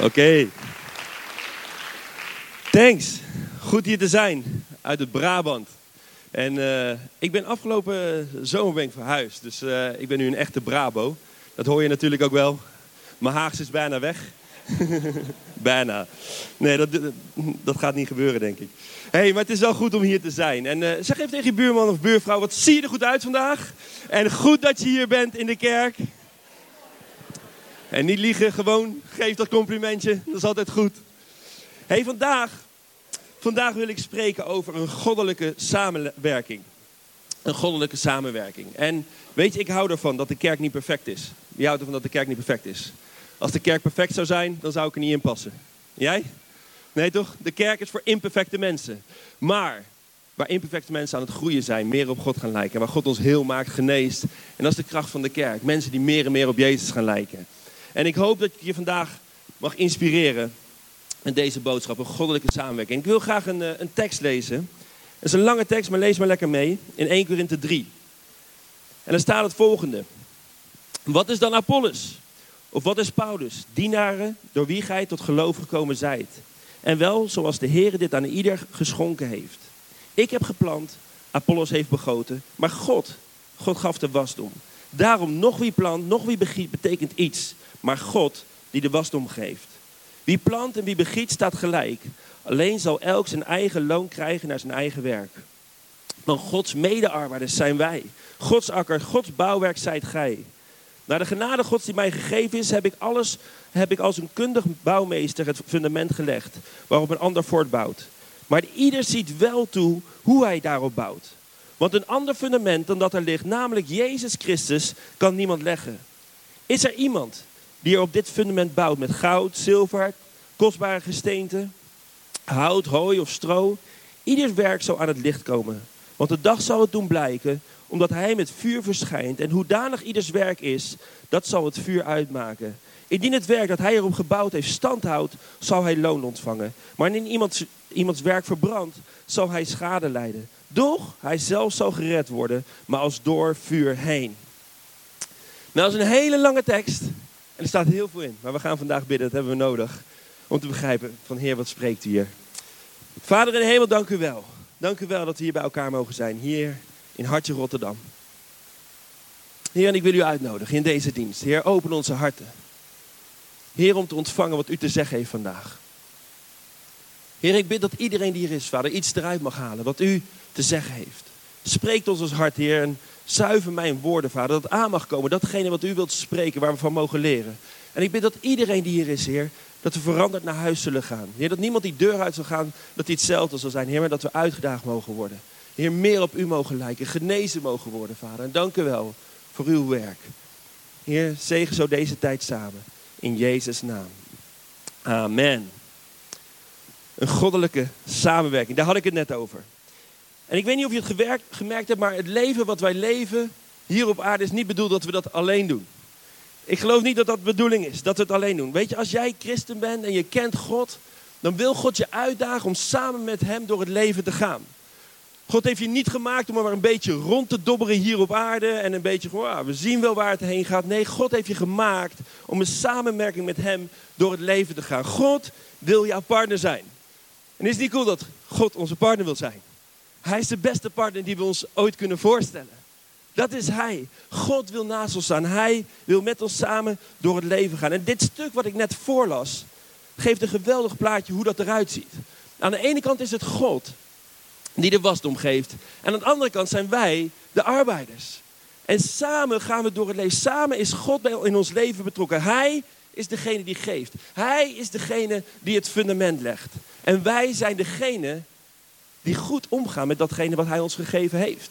Oké. Thanks. Goed hier te zijn uit het Brabant. En uh, ik ben afgelopen zomer ben ik verhuisd. Dus uh, ik ben nu een echte Brabo. Dat hoor je natuurlijk ook wel. Mijn Haags is bijna weg. bijna. Nee, dat, dat gaat niet gebeuren, denk ik. hey, maar het is wel goed om hier te zijn. En zeg even tegen je buurman of buurvrouw, wat zie je er goed uit vandaag? En goed dat je hier bent in de kerk. En niet liegen, gewoon geef dat complimentje. Dat is altijd goed. hey, vandaag, vandaag wil ik spreken over een goddelijke samenwerking. Een goddelijke samenwerking. En weet je, ik hou ervan dat de kerk niet perfect is. Wie houdt ervan dat de kerk niet perfect is? Als de kerk perfect zou zijn, dan zou ik er niet in passen. Jij? Nee toch? De kerk is voor imperfecte mensen. Maar waar imperfecte mensen aan het groeien zijn, meer op God gaan lijken. Waar God ons heel maakt, geneest. En dat is de kracht van de kerk. Mensen die meer en meer op Jezus gaan lijken. En ik hoop dat ik je vandaag mag inspireren met deze boodschap, een goddelijke samenwerking. Ik wil graag een, eh, een tekst lezen. Het is een lange tekst, maar lees maar lekker mee. In 1 Korinthe 3. En dan staat het volgende. Wat is dan Apollos? Of wat is Paulus? Dienaren door wie gij tot geloof gekomen zijt. En wel zoals de Heer dit aan ieder geschonken heeft. Ik heb geplant, Apollos heeft begoten, maar God, God gaf de wasdom. Daarom nog wie plant, nog wie begiet betekent iets, maar God die de wasdom geeft. Wie plant en wie begiet staat gelijk. Alleen zal elk zijn eigen loon krijgen naar zijn eigen werk. Want Gods medearbeiders zijn wij. Gods akker, Gods bouwwerk zijt gij. Naar de genade Gods die mij gegeven is, heb ik alles, heb ik als een kundig bouwmeester het fundament gelegd, waarop een ander voortbouwt. Maar ieder ziet wel toe hoe hij daarop bouwt. Want een ander fundament dan dat er ligt, namelijk Jezus Christus, kan niemand leggen. Is er iemand die er op dit fundament bouwt met goud, zilver, kostbare gesteenten, hout, hooi of stro? Ieders werk zal aan het licht komen. Want de dag zal het doen blijken, omdat hij met vuur verschijnt. En hoedanig ieders werk is, dat zal het vuur uitmaken. Indien het werk dat hij erop gebouwd heeft standhoudt, zal hij loon ontvangen. Maar indien iemands, iemands werk verbrandt, zal hij schade lijden. Doch hij zelf zal gered worden, maar als door vuur heen. Nou, dat is een hele lange tekst. En er staat heel veel in. Maar we gaan vandaag bidden, dat hebben we nodig. Om te begrijpen van Heer, wat spreekt u hier? Vader in de hemel, dank u wel. Dank u wel dat we hier bij elkaar mogen zijn. Hier in Hartje Rotterdam. Heer, en ik wil u uitnodigen in deze dienst. Heer, open onze harten. Heer, om te ontvangen wat u te zeggen heeft vandaag. Heer, ik bid dat iedereen die hier is, vader, iets eruit mag halen wat u te zeggen heeft. Spreek ons ons hart, Heer, en zuiver mijn woorden, vader, dat aan mag komen. Datgene wat u wilt spreken, waar we van mogen leren. En ik bid dat iedereen die hier is, Heer, dat we veranderd naar huis zullen gaan. Heer, dat niemand die deur uit zal gaan, dat hij hetzelfde zal zijn. Heer, maar dat we uitgedaagd mogen worden. Heer, meer op u mogen lijken, genezen mogen worden, vader. En dank u wel voor uw werk. Heer, zegen zo deze tijd samen. In Jezus' naam. Amen. Een goddelijke samenwerking, daar had ik het net over. En ik weet niet of je het gemerkt hebt, maar het leven wat wij leven hier op aarde is niet bedoeld dat we dat alleen doen. Ik geloof niet dat dat de bedoeling is, dat we het alleen doen. Weet je, als jij christen bent en je kent God, dan wil God je uitdagen om samen met Hem door het leven te gaan. God heeft je niet gemaakt om maar een beetje rond te dobberen hier op aarde en een beetje, wow, we zien wel waar het heen gaat. Nee, God heeft je gemaakt om een samenwerking met Hem door het leven te gaan. God wil jouw partner zijn. En is het niet cool dat God onze partner wil zijn? Hij is de beste partner die we ons ooit kunnen voorstellen. Dat is Hij. God wil naast ons staan. Hij wil met ons samen door het leven gaan. En dit stuk wat ik net voorlas, geeft een geweldig plaatje hoe dat eruit ziet. Aan de ene kant is het God die de wasdom geeft. En aan de andere kant zijn wij de arbeiders. En samen gaan we door het leven. Samen is God in ons leven betrokken. Hij is degene die geeft. Hij is degene die het fundament legt. En wij zijn degene die goed omgaan met datgene wat hij ons gegeven heeft.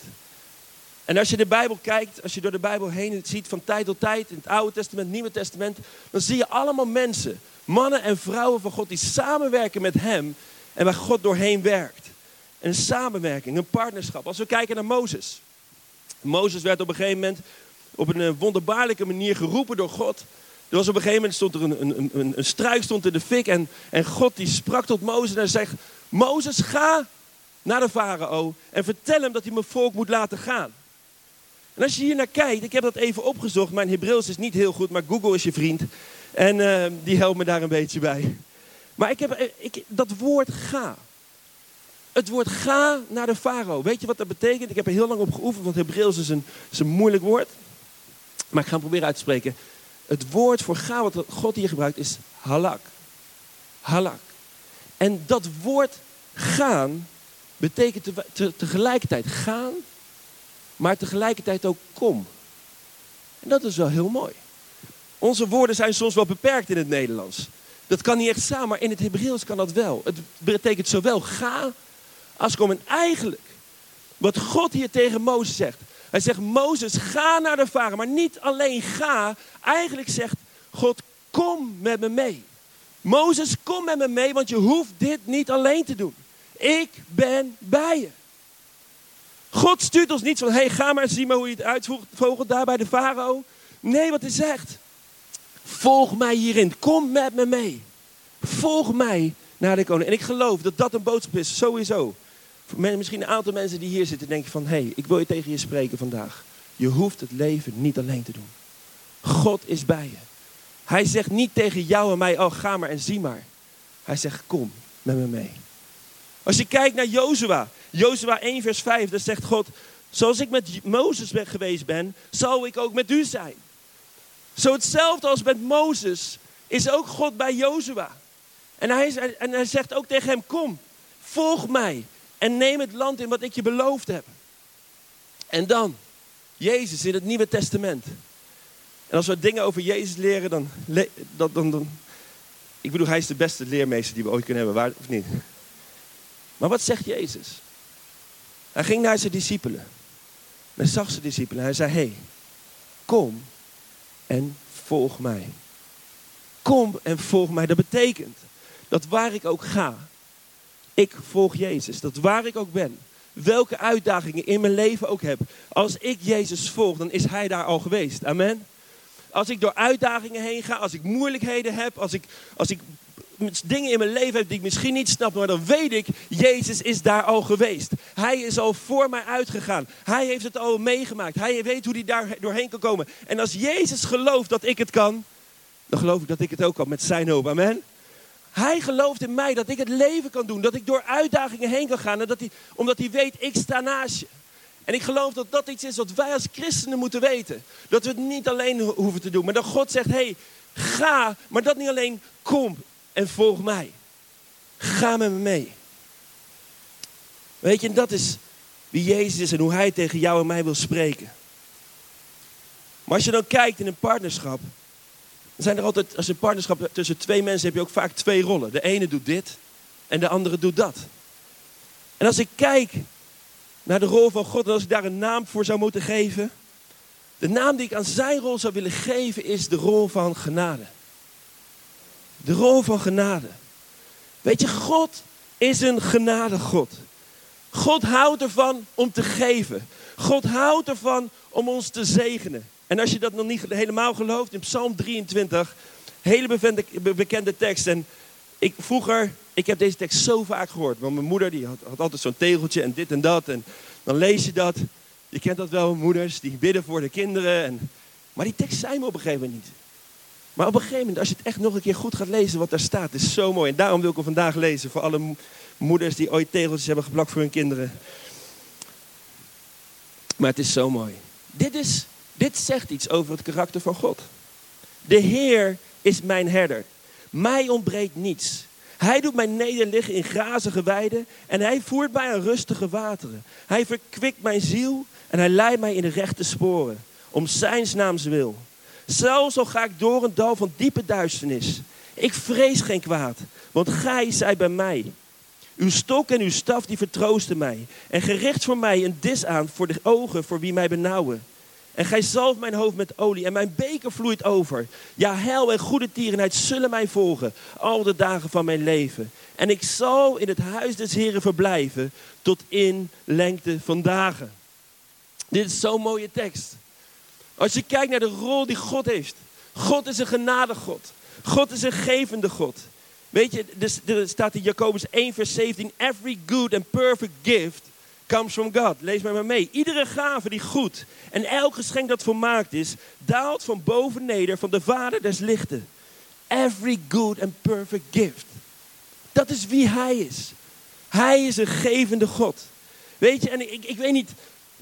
En als je de Bijbel kijkt, als je door de Bijbel heen ziet van tijd tot tijd, in het Oude Testament, Nieuwe Testament, dan zie je allemaal mensen, mannen en vrouwen van God, die samenwerken met Hem en waar God doorheen werkt. Een samenwerking, een partnerschap. Als we kijken naar Mozes. Mozes werd op een gegeven moment op een eh, wonderbaarlijke manier geroepen door God. Er was op een gegeven moment stond er een, een, een, een struik stond in de fik en, en God die sprak tot Mozes en zegt, Mozes ga naar de farao en vertel hem dat hij mijn volk moet laten gaan. En als je hier naar kijkt, ik heb dat even opgezocht. Mijn Hebreeuws is niet heel goed, maar Google is je vriend. En uh, die helpt me daar een beetje bij. Maar ik heb, eh, ik, dat woord ga. Het woord ga naar de farao. Weet je wat dat betekent? Ik heb er heel lang op geoefend, want Hebreeuws is een, een moeilijk woord. Maar ik ga hem proberen uit te spreken. Het woord voor ga wat God hier gebruikt is halak. Halak. En dat woord gaan betekent te, tegelijkertijd gaan, maar tegelijkertijd ook kom. En dat is wel heel mooi. Onze woorden zijn soms wel beperkt in het Nederlands. Dat kan niet echt samen, maar in het Hebreeuws kan dat wel. Het betekent zowel ga als kom. En eigenlijk, wat God hier tegen Mozes zegt. Hij zegt, Mozes, ga naar de varen. Maar niet alleen ga. Eigenlijk zegt God, kom met me mee. Mozes, kom met me mee, want je hoeft dit niet alleen te doen. Ik ben bij je. God stuurt ons niet van, hey, ga maar zien maar hoe je het uitvogelt daar bij de farao. Nee, wat hij zegt. Volg mij hierin. Kom met me mee. Volg mij naar de koning. En ik geloof dat dat een boodschap is, sowieso. Misschien een aantal mensen die hier zitten denken van... hé, hey, ik wil je tegen je spreken vandaag. Je hoeft het leven niet alleen te doen. God is bij je. Hij zegt niet tegen jou en mij, oh ga maar en zie maar. Hij zegt, kom met me mee. Als je kijkt naar Jozua, Jozua 1 vers 5, dan zegt God... Zoals ik met Mozes ben geweest ben, zal ik ook met u zijn. Zo hetzelfde als met Mozes is ook God bij Jozua. En hij, en hij zegt ook tegen hem, kom, volg mij en neem het land in wat ik je beloofd heb. En dan, Jezus in het Nieuwe Testament. En als we dingen over Jezus leren, dan, dan, dan, ik bedoel, hij is de beste leermeester die we ooit kunnen hebben, waar, of niet? Maar wat zegt Jezus? Hij ging naar zijn discipelen. Hij zag zijn discipelen. Hij zei, hey, kom en volg mij. Kom en volg mij. Dat betekent dat waar ik ook ga, ik volg Jezus. Dat waar ik ook ben, welke uitdagingen in mijn leven ook heb, als ik Jezus volg, dan is Hij daar al geweest. Amen. Als ik door uitdagingen heen ga, als ik moeilijkheden heb, als ik, als ik dingen in mijn leven heb die ik misschien niet snap, maar dan weet ik, Jezus is daar al geweest. Hij is al voor mij uitgegaan. Hij heeft het al meegemaakt. Hij weet hoe hij daar doorheen kan komen. En als Jezus gelooft dat ik het kan, dan geloof ik dat ik het ook kan met zijn hulp. Amen. Hij gelooft in mij dat ik het leven kan doen, dat ik door uitdagingen heen kan gaan, en dat hij, omdat hij weet, ik sta naast je. En ik geloof dat dat iets is wat wij als christenen moeten weten. Dat we het niet alleen hoeven te doen, maar dat God zegt, hé, hey, ga, maar dat niet alleen, kom en volg mij. Ga met me mee. Weet je, en dat is wie Jezus is en hoe Hij tegen jou en mij wil spreken. Maar als je dan kijkt in een partnerschap, dan zijn er altijd, als een partnerschap tussen twee mensen heb je ook vaak twee rollen. De ene doet dit en de andere doet dat. En als ik kijk naar de rol van God en als ik daar een naam voor zou moeten geven, de naam die ik aan zijn rol zou willen geven is de rol van genade. De rol van genade. Weet je, God is een genade God. God houdt ervan om te geven. God houdt ervan om ons te zegenen. En als je dat nog niet helemaal gelooft, in Psalm 23, hele bekende, tekst. En ik vroeger, ik heb deze tekst zo vaak gehoord. Want mijn moeder die had, altijd zo'n tegeltje en dit en dat. En dan lees je dat. Je kent dat wel, moeders die bidden voor de kinderen. En, maar die tekst zei me op een gegeven moment niet. Maar op een gegeven moment, als je het echt nog een keer goed gaat lezen wat daar staat, is zo mooi. En daarom wil ik hem vandaag lezen voor alle moeders die ooit tegeltjes hebben geplakt voor hun kinderen. Maar het is zo mooi. Dit, is, dit zegt iets over het karakter van God. De Heer is mijn herder. Mij ontbreekt niets. Hij doet mij nederliggen in grazige weiden en hij voert mij aan rustige wateren. Hij verkwikt mijn ziel en hij leidt mij in de rechte sporen. Om zijn naams wil. Zelfs al ga ik door een dal van diepe duisternis. Ik vrees geen kwaad, want gij zijt bij mij. Uw stok en uw staf die vertroosten mij. En gericht voor mij een dis aan voor de ogen voor wie mij benauwen. En gij zalft mijn hoofd met olie en mijn beker vloeit over. Ja, hel en goede tierenheid zullen mij volgen al de dagen van mijn leven. En ik zal in het huis des Heren verblijven tot in lengte van dagen. Dit is zo'n mooie tekst. Als je kijkt naar de rol die God heeft. God is een genade God. Is een gevende God. Weet je, er staat in Jacobus 1 vers 17. Every good and perfect gift comes from God. Lees mij maar mee. Iedere gave die goed en elk geschenk dat volmaakt is, daalt van boven neder van de Vader des lichten. Every good and perfect gift. Dat is wie Hij is. Hij is een gevende God. Weet je, en ik, ik weet niet,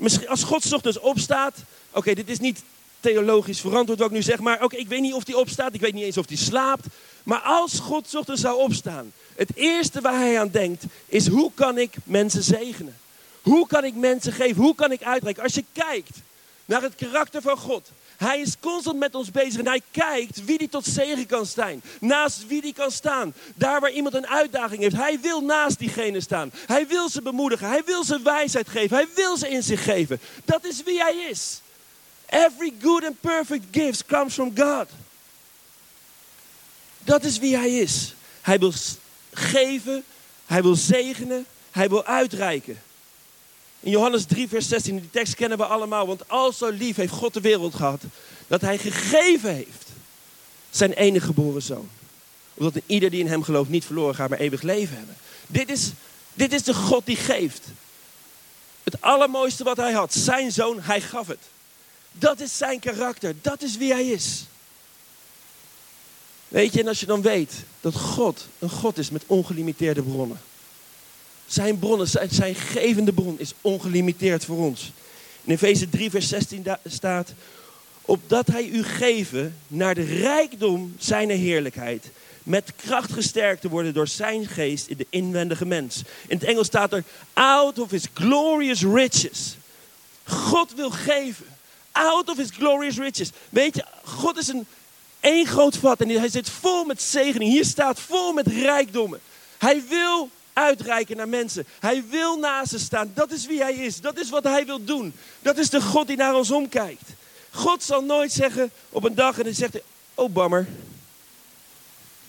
misschien als God ochtends opstaat, oké, dit is niet theologisch verantwoord wat ik nu zeg, maar oké, ik weet niet of hij opstaat, ik weet niet eens of hij slaapt. Maar als God ochtends zou opstaan, het eerste waar hij aan denkt is hoe kan ik mensen zegenen? Hoe kan ik mensen geven? Hoe kan ik uitreiken? Als je kijkt naar het karakter van God, hij is constant met ons bezig en hij kijkt wie die tot zegen kan zijn. Naast wie die kan staan. Daar waar iemand een uitdaging heeft. Hij wil naast diegene staan. Hij wil ze bemoedigen. Hij wil ze wijsheid geven. Hij wil ze in zich geven. Dat is wie hij is. Every good and perfect gift comes from God. Dat is wie hij is. Hij wil geven. Hij wil zegenen. Hij wil uitreiken. In Johannes 3, vers 16, die tekst kennen we allemaal. Want al zo lief heeft God de wereld gehad, dat hij gegeven heeft zijn enige geboren zoon. Omdat ieder die in hem gelooft niet verloren gaat, maar eeuwig leven hebben. Dit is, dit is de God die geeft. Het allermooiste wat hij had, zijn zoon, hij gaf het. Dat is zijn karakter, dat is wie hij is. Weet je, en als je dan weet dat God een God is met ongelimiteerde bronnen. Zijn bronnen, zijn, zijn gevende bron is ongelimiteerd voor ons. In Efeze 3, vers 16 staat: Opdat hij u geven naar de rijkdom zijn heerlijkheid. Met kracht gesterkt te worden door zijn geest in de inwendige mens. In het Engels staat er: Out of his glorious riches. God wil geven. Out of his glorious riches. Weet je, God is een één groot vat en hij zit vol met zegening. Hier staat vol met rijkdommen. Hij wil uitreiken naar mensen. Hij wil naast ze staan. Dat is wie hij is. Dat is wat hij wil doen. Dat is de God die naar ons omkijkt. God zal nooit zeggen op een dag en dan zegt hij, oh bammer,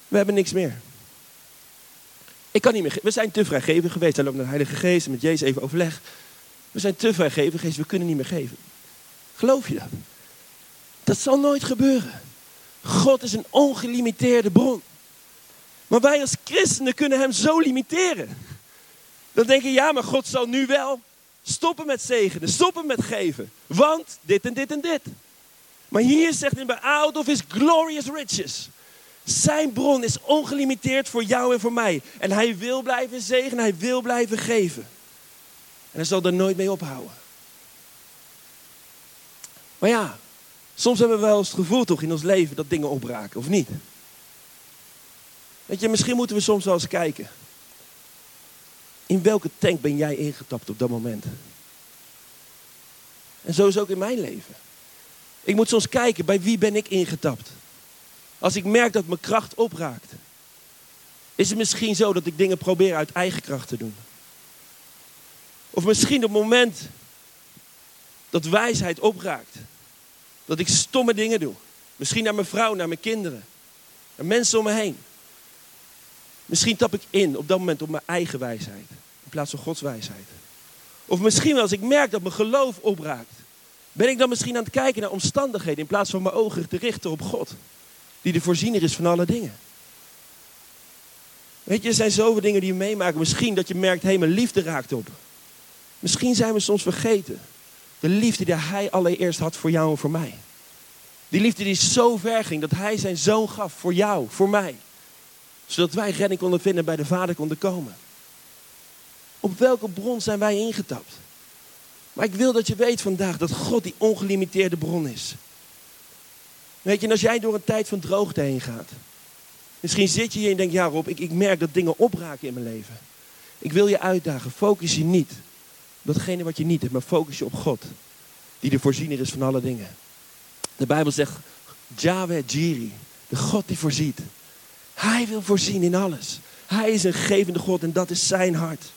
we hebben niks meer. Ik kan niet meer. We zijn te vrijgevig geweest. Hij loopt naar de Heilige Geest met Jezus even overleg. We zijn te vrijgevig geweest. We kunnen niet meer geven. Geloof je dat? Dat zal nooit gebeuren. God is een ongelimiteerde bron. Maar wij als christenen kunnen hem zo limiteren. Dan denk je, ja, maar God zal nu wel stoppen met zegenen, stoppen met geven. Want dit en dit en dit. Maar hier zegt hij out of his glorious riches. Zijn bron is ongelimiteerd voor jou en voor mij. En hij wil blijven zegenen, hij wil blijven geven. En hij zal er nooit mee ophouden. Maar ja, soms hebben we wel eens het gevoel toch in ons leven dat dingen opraken, of niet? Weet je, misschien moeten we soms wel eens kijken. In welke tank ben jij ingetapt op dat moment? En zo is ook in mijn leven. Ik moet soms kijken, bij wie ben ik ingetapt? Als ik merk dat mijn kracht opraakt. Is het misschien zo dat ik dingen probeer uit eigen kracht te doen? Of misschien op het moment dat wijsheid opraakt. Dat ik stomme dingen doe. Misschien naar mijn vrouw, naar mijn kinderen. Naar mensen om me heen. Misschien tap ik in op dat moment op mijn eigen wijsheid. In plaats van Gods wijsheid. Of misschien als ik merk dat mijn geloof opraakt. Ben ik dan misschien aan het kijken naar omstandigheden in plaats van mijn ogen te richten op God. Die de voorziener is van alle dingen. Weet je, er zijn zoveel dingen die je meemaken. Misschien dat je merkt, hé, hey, mijn liefde raakt op. Misschien zijn we soms vergeten. De liefde die hij allereerst had voor jou en voor mij. Die liefde die zo ver ging dat hij zijn zoon gaf voor jou, voor mij zodat wij redding konden vinden bij de Vader konden komen. Op welke bron zijn wij ingetapt? Maar ik wil dat je weet vandaag dat God die ongelimiteerde bron is. Weet je, en als jij door een tijd van droogte heen gaat. Misschien zit je hier en denkt, ja Rob, ik, ik merk dat dingen opraken in mijn leven. Ik wil je uitdagen, focus je niet op datgene wat je niet hebt, maar focus je op God. Die de voorziener is van alle dingen. De Bijbel zegt, Yahweh Jiri, de God die voorziet. Hij wil voorzien in alles. Hij is een gevende God en dat is zijn hart.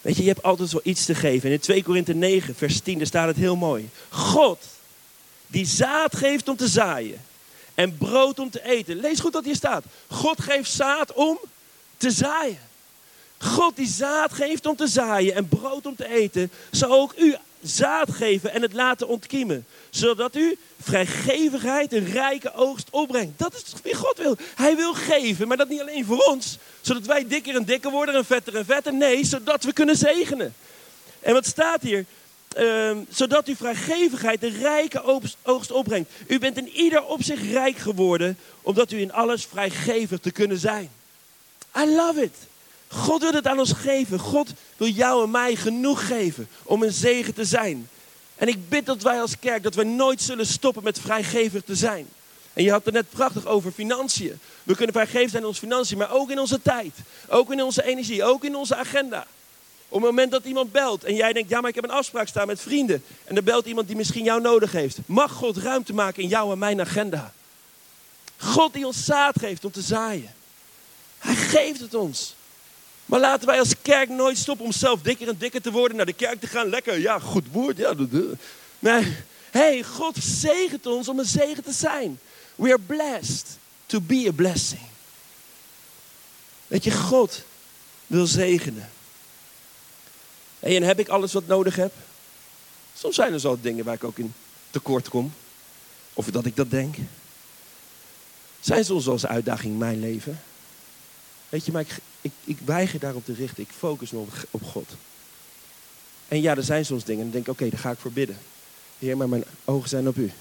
Weet je, je hebt altijd wel iets te geven. En in 2 Korinthe 9, vers 10, daar staat het heel mooi. God, die zaad geeft om te zaaien en brood om te eten. Lees goed wat hier staat. God geeft zaad om te zaaien. God die zaad geeft om te zaaien en brood om te eten, zal ook u zaad geven en het laten ontkiemen. Zodat u vrijgevigheid een rijke oogst opbrengt. Dat is wie God wil. Hij wil geven, maar dat niet alleen voor ons. Zodat wij dikker en dikker worden en vetter en vetter. Nee, zodat we kunnen zegenen. En wat staat hier? Ehm, zodat u vrijgevigheid een rijke oogst opbrengt. U bent in ieder opzicht rijk geworden, omdat u in alles vrijgevig te kunnen zijn. I love it. God wil het aan ons geven. God wil jou en mij genoeg geven om een zegen te zijn. En ik bid dat wij als kerk, dat we nooit zullen stoppen met vrijgevig te zijn. En je had het net prachtig over financiën. We kunnen vrijgevig zijn in onze financiën, maar ook in onze tijd. Ook in onze energie, ook in onze agenda. Op het moment dat iemand belt en jij denkt, ja maar ik heb een afspraak staan met vrienden. En er belt iemand die misschien jou nodig heeft. Mag God ruimte maken in jouw en mijn agenda. God die ons zaad geeft om te zaaien. Hij geeft het ons. Maar laten wij als kerk nooit stoppen om zelf dikker en dikker te worden. Naar de kerk te gaan, lekker, ja, goed woord. Ja, nee, hey, God zegent ons om een zegen te zijn. We are blessed to be a blessing. Weet je, God wil zegenen. Hey, en heb ik alles wat nodig heb? Soms zijn er zo dingen waar ik ook in tekort kom. Of dat ik dat denk. Zijn soms wel eens uitdagingen in mijn leven? Weet je, maar ik, ik, ik weiger daarop te richten. Ik focus me op, God. En ja, er zijn soms dingen. En dan denk ik, oké, daar ga ik voor bidden. Heer, maar mijn ogen zijn op u.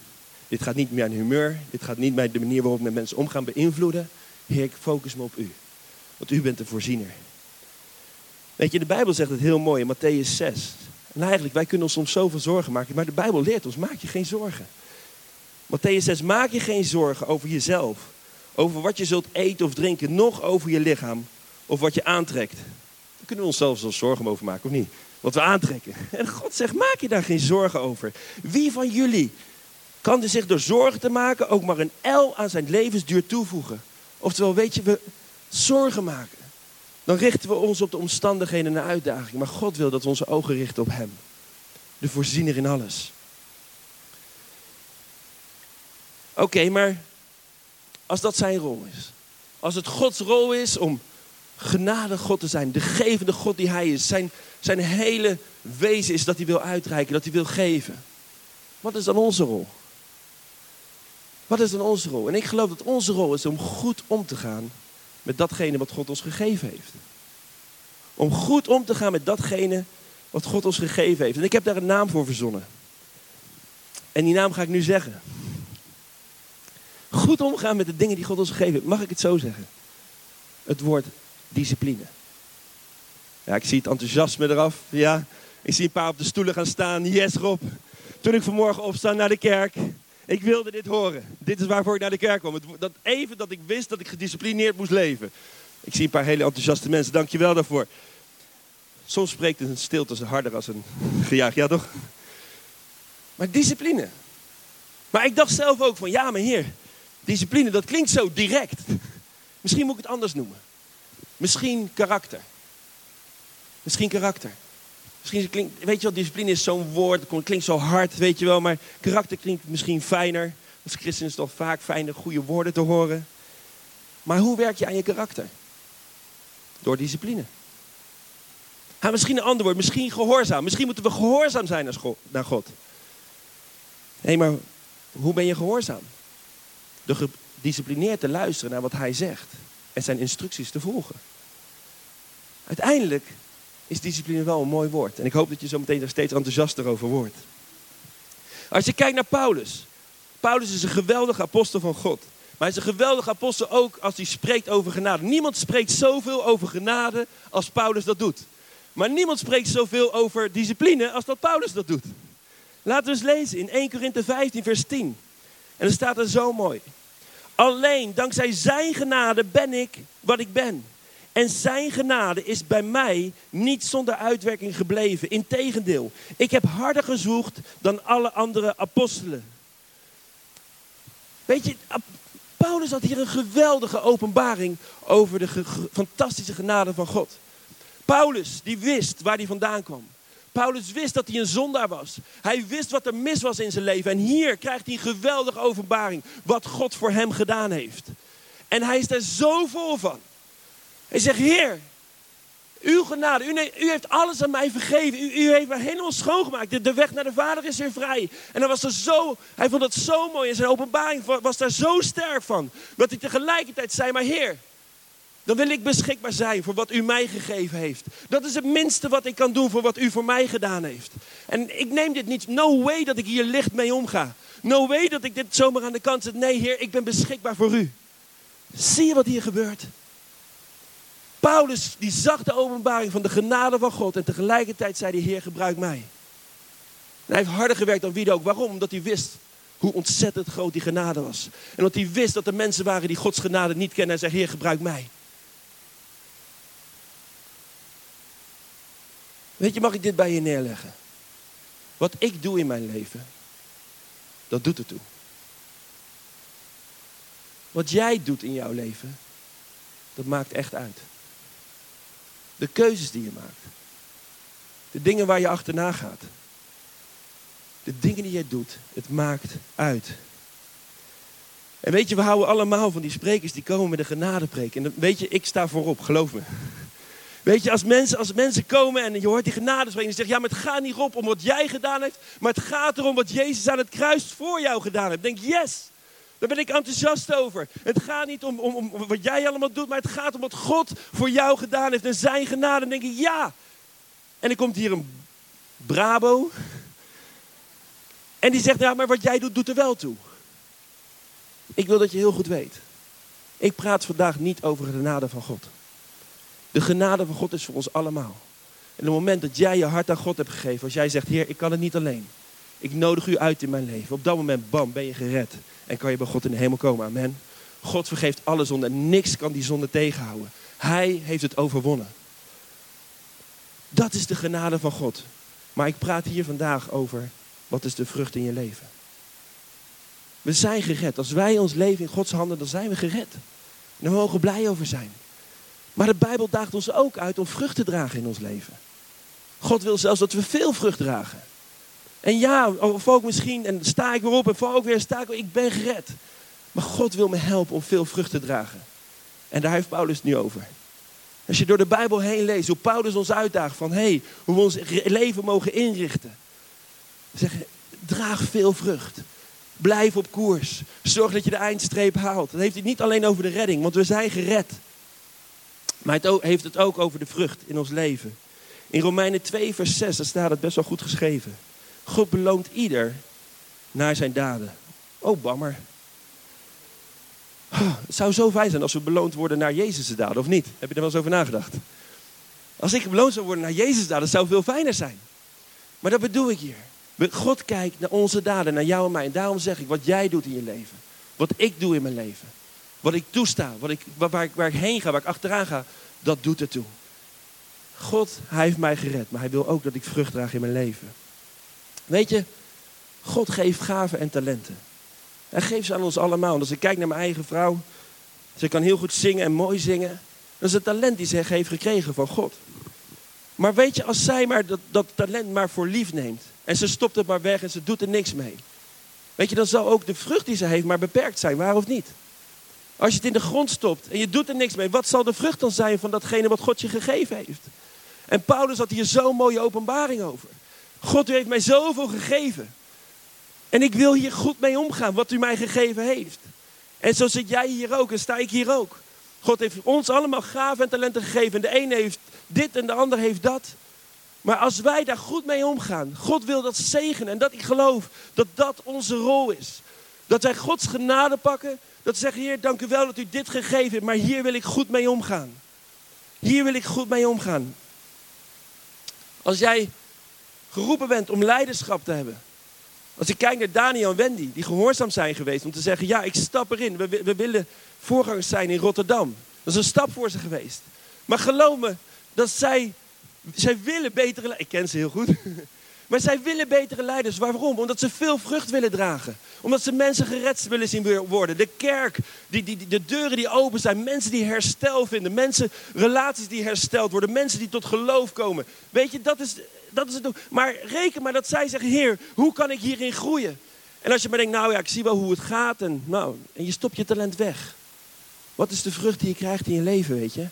Dit gaat niet mijn humeur. Dit gaat niet mijn de manier waarop ik met mensen omgaan beïnvloeden. Heer, ik focus me op u. Want u bent de voorziener. Weet je, de Bijbel zegt het heel mooi in Matthäus 6. En eigenlijk, wij kunnen ons soms zoveel zorgen maken. Maar de Bijbel leert ons, maak je geen zorgen. Matthäus 6, maak je geen zorgen over jezelf. Over wat je zult eten of drinken, nog over je lichaam of wat je aantrekt. Daar kunnen we ons zelfs zorgen over maken, of niet? Wat we aantrekken. En God zegt, maak je daar geen zorgen over. Wie van jullie kan er zich door zorgen te maken ook maar een L aan zijn levensduur toevoegen? Oftewel, weet je, we zorgen maken. Dan richten we ons op de omstandigheden en de uitdaging. Maar God wil dat we onze ogen richten op Hem. De voorziener in alles. Oké, maar als dat zijn rol is. Als het Gods rol is om genade God te zijn. De gevende God die Hij is. Zijn, zijn hele wezen is dat Hij wil uitreiken, dat Hij wil geven. Wat is dan onze rol? Wat is dan onze rol? En ik geloof dat onze rol is om goed om te gaan met datgene wat God ons gegeven heeft. Om goed om te gaan met datgene wat God ons gegeven heeft. En ik heb daar een naam voor verzonnen. En die naam ga ik nu zeggen. Goed omgaan met de dingen die God ons gegeven heeft. Mag ik het zo zeggen? Het woord discipline. Ja, ik zie het enthousiasme eraf. Ja, ik zie een paar op de stoelen gaan staan. Yes, Rob. Toen ik vanmorgen opsta naar de kerk, ik wilde dit horen. Dit is waarvoor ik naar de kerk kwam. Dat even dat ik wist dat ik gedisciplineerd moest leven. Ik zie een paar hele enthousiaste mensen. Dank je wel daarvoor. Soms spreekt een stilte harder als een gejaagd. Ja, toch? Maar discipline. Maar ik dacht zelf ook van, ja, maar heer, discipline, dat klinkt zo direct. Misschien moet ik het anders noemen. Misschien karakter. Misschien karakter. Misschien klinkt, weet je wel, discipline is zo'n woord, het klinkt zo hard, weet je wel, maar karakter klinkt misschien fijner. Als christen is toch vaak fijner goede woorden te horen. Maar hoe werk je aan je karakter? Door discipline. Ha, misschien een ander woord, misschien gehoorzaam. Misschien moeten we gehoorzaam zijn naar God. Nee, maar hoe ben je gehoorzaam? Door gedisciplineerd te luisteren naar wat hij zegt en zijn instructies te volgen. Uiteindelijk is discipline wel een mooi woord. En ik hoop dat je zo meteen er steeds enthousiaster over wordt. Als je kijkt naar Paulus. Paulus is een geweldige apostel van God. Maar hij is een geweldige apostel ook als hij spreekt over genade. Niemand spreekt zoveel over genade als Paulus dat doet. Maar niemand spreekt zoveel over discipline als dat Paulus dat doet. Laten we eens lezen in 1 Korinthe 15, vers 10. En er staat er zo mooi. Alleen dankzij zijn genade ben ik wat ik ben. En zijn genade is bij mij niet zonder uitwerking gebleven. Integendeel, ik heb harder gezocht dan alle andere apostelen. Weet je, Paulus had hier een geweldige openbaring over de fantastische genade van God. Paulus, die wist waar hij vandaan kwam. Paulus wist dat hij een zondaar was. Hij wist wat er mis was in zijn leven. En hier krijgt hij een geweldige openbaring. Wat God voor hem gedaan heeft. En hij is er zo vol van. Hij zegt, Heer, Uw genade, u, u, heeft alles aan mij vergeven. U, u heeft mij helemaal schoongemaakt. De, de, weg naar de Vader is weer vrij. En dan was er zo, hij vond het zo mooi. En zijn openbaring was daar zo sterk van. Dat hij tegelijkertijd zei, maar Heer, dan wil ik beschikbaar zijn voor wat u mij gegeven heeft. Dat is het minste wat ik kan doen voor wat u voor mij gedaan heeft. En ik neem dit niet, no way dat ik hier licht mee omga. No way dat ik dit zomaar aan de kant zet. Nee, Heer, ik ben beschikbaar voor u. Zie je wat hier gebeurt? Paulus die zag de openbaring van de genade van God en tegelijkertijd zei de Heer gebruik mij. En hij heeft harder gewerkt dan wie ook. Waarom? Omdat hij wist hoe ontzettend groot die genade was. En omdat hij wist dat er mensen waren die Gods genade niet kennen en zei Heer gebruik mij. Weet je, mag ik dit bij je neerleggen? Wat ik doe in mijn leven, dat doet ertoe. Wat jij doet in jouw leven, dat maakt echt uit. De keuzes die je maakt. De dingen waar je achterna gaat. De dingen die jij doet, het maakt uit. En weet je, we houden allemaal van die sprekers die komen met een genadepreek. En weet je, ik sta voorop, geloof me. Weet je, als mensen, als mensen komen en je hoort die genade spreken, en zeggen, ja, maar het gaat niet op om wat jij gedaan hebt, maar het gaat erom wat Jezus aan het kruis voor jou gedaan heeft. Denk, yes, daar ben ik enthousiast over. Het gaat niet om, om, om, wat jij allemaal doet, maar het gaat om wat God voor jou gedaan heeft en zijn genade. En denk ik, ja. En dan komt hier een Brabo. En die zegt, ja, maar wat jij doet, doet er wel toe. Ik wil dat je heel goed weet. Ik praat vandaag niet over de genade van God. De genade van God is voor ons allemaal. En op het moment dat jij je hart aan God hebt gegeven, als jij zegt, Heer, ik kan het niet alleen. Ik nodig u uit in mijn leven. Op dat moment, bam, ben je gered. En kan je bij God in de hemel komen. Amen. God vergeeft alle zonde niks kan die zonde tegenhouden. Hij heeft het overwonnen. Dat is de genade van God. Maar ik praat hier vandaag over wat is de vrucht in je leven. We zijn gered. Als wij ons leven in Gods handen, dan zijn we gered. En daar mogen we blij over zijn. Maar de Bijbel daagt ons ook uit om vrucht te dragen in ons leven. God wil zelfs dat we veel vrucht dragen. En ja, of ook misschien, en sta ik weer op en val ook weer, sta ik weer, ik ben gered. Maar God wil me helpen om veel vrucht te dragen. En daar heeft Paulus het nu over. Als je door de Bijbel heen leest, hoe Paulus ons uitdaagt van, hé, hey, hoe we ons leven mogen inrichten. Zeg, draag veel vrucht. Blijf op koers. Zorg dat je de eindstreep haalt. Dat heeft hij niet alleen over de redding, want we zijn gered. Maar het heeft het ook over de vrucht in ons leven. In Romeinen 2, vers 6, daar staat het best wel goed geschreven. God beloont ieder naar zijn daden. Oh, bammer. Het zou zo fijn zijn als we beloond worden naar Jezus' daden, of niet? Heb je er wel eens over nagedacht? Als ik beloond zou worden naar Jezus' daden, zou veel fijner zijn. Maar dat bedoel ik hier. God kijkt naar onze daden, naar jou en mij. En daarom zeg ik, wat jij doet in je leven. Wat ik doe in mijn leven. Wat ik toesta, wat ik, waar, ik, waar ik heen ga, waar ik achteraan ga. Dat doet ertoe. God, hij heeft mij gered. Maar hij wil ook dat ik vrucht draag in mijn leven. Weet je, God geeft gaven en talenten. Hij geeft ze aan ons allemaal. als ik kijk naar mijn eigen vrouw, ze kan heel goed zingen en mooi zingen. Dat is een talent die ze heeft gekregen van God. Maar weet je, als zij maar dat, dat talent maar voor lief neemt. En ze stopt het maar weg en ze doet er niks mee. Weet je, dan zal ook de vrucht die ze heeft maar beperkt zijn, waar of niet? Als je het in de grond stopt en je doet er niks mee, wat zal de vrucht dan zijn van datgene wat God je gegeven heeft? En Paulus had hier zo'n mooie openbaring over. God, u heeft mij zoveel gegeven. En ik wil hier goed mee omgaan, wat u mij gegeven heeft. En zo zit jij hier ook en sta ik hier ook. God heeft ons allemaal gaven en talenten gegeven. En de ene heeft dit en de ander heeft dat. Maar als wij daar goed mee omgaan, God wil dat zegenen. En dat ik geloof dat dat onze rol is. Dat wij Gods genade pakken. Dat we zeggen, Heer, dank u wel dat u dit gegeven hebt. Maar hier wil ik goed mee omgaan. Hier wil ik goed mee omgaan. Als jij geroepen bent om leiderschap te hebben. Als ik kijk naar Daniel en Wendy, die gehoorzaam zijn geweest om te zeggen, ja, ik stap erin. We, we willen voorgangers zijn in Rotterdam. Dat is een stap voor ze geweest. Maar geloof me, dat zij, zij willen betere Ik ken ze heel goed. Maar zij willen betere leiders. Waarom? Omdat ze veel vrucht willen dragen. Omdat ze mensen gered willen zien worden. De kerk, die, die, de deuren die open zijn. Mensen die herstel vinden. Mensen, relaties die hersteld worden. Mensen die tot geloof komen. Weet je, dat is, dat is het. Maar reken maar dat zij zeggen, Heer, hoe kan ik hierin groeien? En als je maar denkt, nou ja, ik zie wel hoe het gaat. En, nou, en je stopt je talent weg. Wat is de vrucht die je krijgt in je leven, weet je?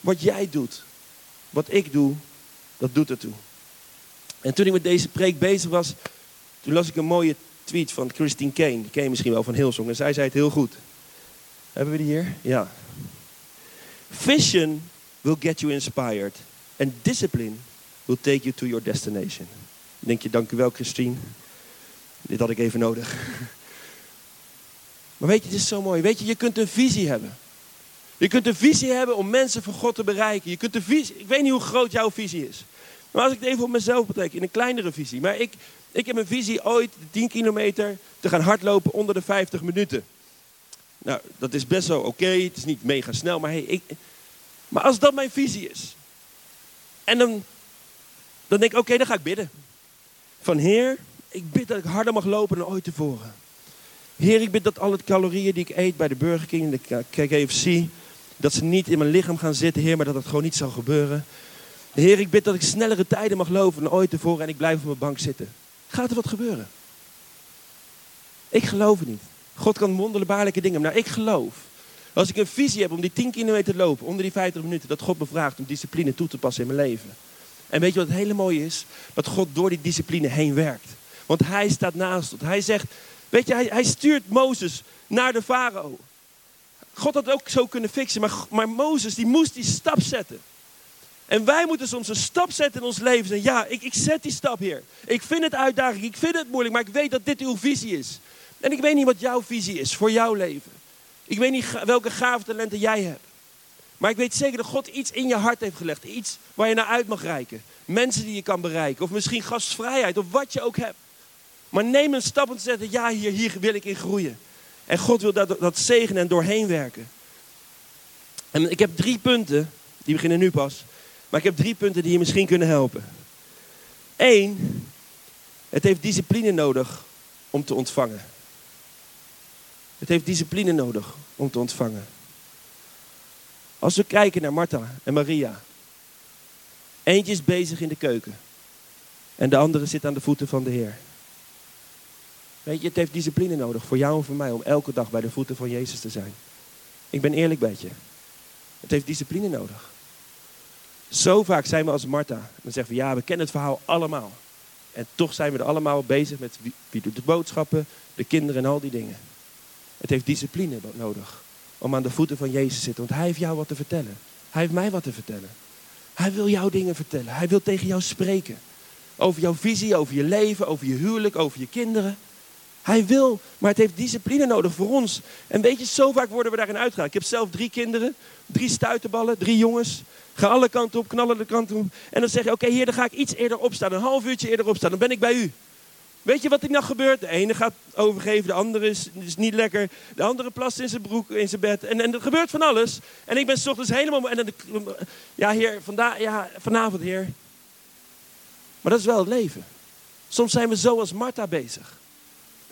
Wat jij doet, wat ik doe, dat doet ertoe. En toen ik met deze preek bezig was, toen las ik een mooie tweet van Christine Kane. Die ken je misschien wel van Hillsong. En zij zei het heel goed. Hebben we die hier? Ja. Vision will get you inspired. And discipline will take you to your destination. Dan denk je, dank u wel Christine. Dit had ik even nodig. Maar weet je, het is zo mooi. Weet je, je kunt een visie hebben. Je kunt een visie hebben om mensen voor God te bereiken. Je kunt een visie, ik weet niet hoe groot jouw visie is. Maar als ik het even op mezelf betrek, in een kleinere visie. Maar ik, ik heb een visie ooit 10 kilometer te gaan hardlopen onder de 50 minuten. Nou, dat is best wel oké. Het is niet mega snel, maar, hey, ik, maar als dat mijn visie is. En dan, dan denk ik, oké, dan ga ik bidden. Van Heer, ik bid dat ik harder mag lopen dan ooit tevoren. Heer, ik bid dat alle calorieën die ik eet bij de Burger King en de KFC, dat ze niet in mijn lichaam gaan zitten, Heer, maar dat het gewoon niet zal gebeuren. Heer, ik bid dat ik snellere tijden mag lopen dan ooit tevoren en ik blijf op mijn bank zitten. Gaat er wat gebeuren? Ik geloof het niet. God kan wonderbaarlijke dingen. Maar nou, ik geloof. Als ik een visie heb om die 10 kilometer te lopen, onder die 50 minuten, dat God me vraagt om discipline toe te passen in mijn leven. En weet je wat het hele mooie is? Dat God door die discipline heen werkt. Want hij staat naast ons. Hij zegt, weet je, hij, hij stuurt Mozes naar de farao. God had ook zo kunnen fixen, maar, maar Mozes die moest die stap zetten. En wij moeten soms een stap zetten in ons leven. En ja, ik, ik zet die stap hier. Ik vind het uitdaging, ik vind het moeilijk, maar ik weet dat dit uw visie is. En ik weet niet wat jouw visie is voor jouw leven. Ik weet niet welke gave talenten jij hebt. Maar ik weet zeker dat God iets in je hart heeft gelegd. Iets waar je naar uit mag reiken. Mensen die je kan bereiken. Of misschien gastvrijheid. Of wat je ook hebt. Maar neem een stap om te zeggen. Ja, hier, hier wil ik in groeien. En God wil dat, dat zegenen en doorheen werken. En ik heb drie punten. Die beginnen nu pas. Maar ik heb drie punten die je misschien kunnen helpen. Eén. Het heeft discipline nodig om te ontvangen. Het heeft discipline nodig om te ontvangen. Als we kijken naar Martha en Maria. Eentje is bezig in de keuken. En de andere zit aan de voeten van de Heer. Weet je, het heeft discipline nodig voor jou en voor mij om elke dag bij de voeten van Jezus te zijn. Ik ben eerlijk bij je. Het heeft discipline nodig. Zo vaak zijn we als Martha. Dan zeggen we, ja, we kennen het verhaal allemaal. En toch zijn we er allemaal bezig met wie, doet de boodschappen, de kinderen en al die dingen. Het heeft discipline nodig om aan de voeten van Jezus te zitten. Want Hij heeft jou wat te vertellen. Hij heeft mij wat te vertellen. Hij wil jou dingen vertellen. Hij wil tegen jou spreken. Over jouw visie, over je leven, over je huwelijk, over je kinderen. Hij wil, maar het heeft discipline nodig voor ons. En weet je, zo vaak worden we daarin uitgehaald. Ik heb zelf drie kinderen, drie stuitenballen, drie jongens. Ga alle kanten op, knallen de kanten op. En dan zeg je, oké heer, dan ga ik iets eerder opstaan. Een half uurtje eerder opstaan, dan ben ik bij u. Weet je wat er nou gebeurt? De ene gaat overgeven, de andere is, is niet lekker. De andere plast in zijn broek, in zijn bed. En, en er gebeurt van alles. En ik ben s ochtends helemaal... En dan, ja, heer, vanda, ja, vanavond, heer. Maar dat is wel het leven. Soms zijn we zo als Martha bezig.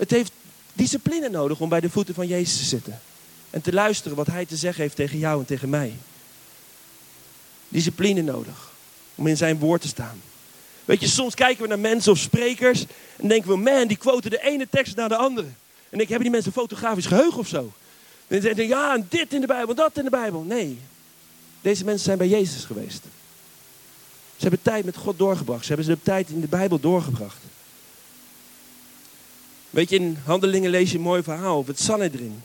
Het heeft discipline nodig om bij de voeten van Jezus te zitten. En te luisteren wat hij te zeggen heeft tegen jou en tegen mij. Discipline nodig om in zijn woord te staan. Weet je, soms kijken we naar mensen of sprekers en denken we, man, die quoten de ene tekst naar de andere. En ik hebben die mensen fotografisch geheugen of zo? En denken ja, en dit in de Bijbel, dat in de Bijbel. Nee, deze mensen zijn bij Jezus geweest. Ze hebben tijd met God doorgebracht. Ze hebben de tijd in de Bijbel doorgebracht. Weet je, in Handelingen lees je een mooi verhaal over het Sanhedrin.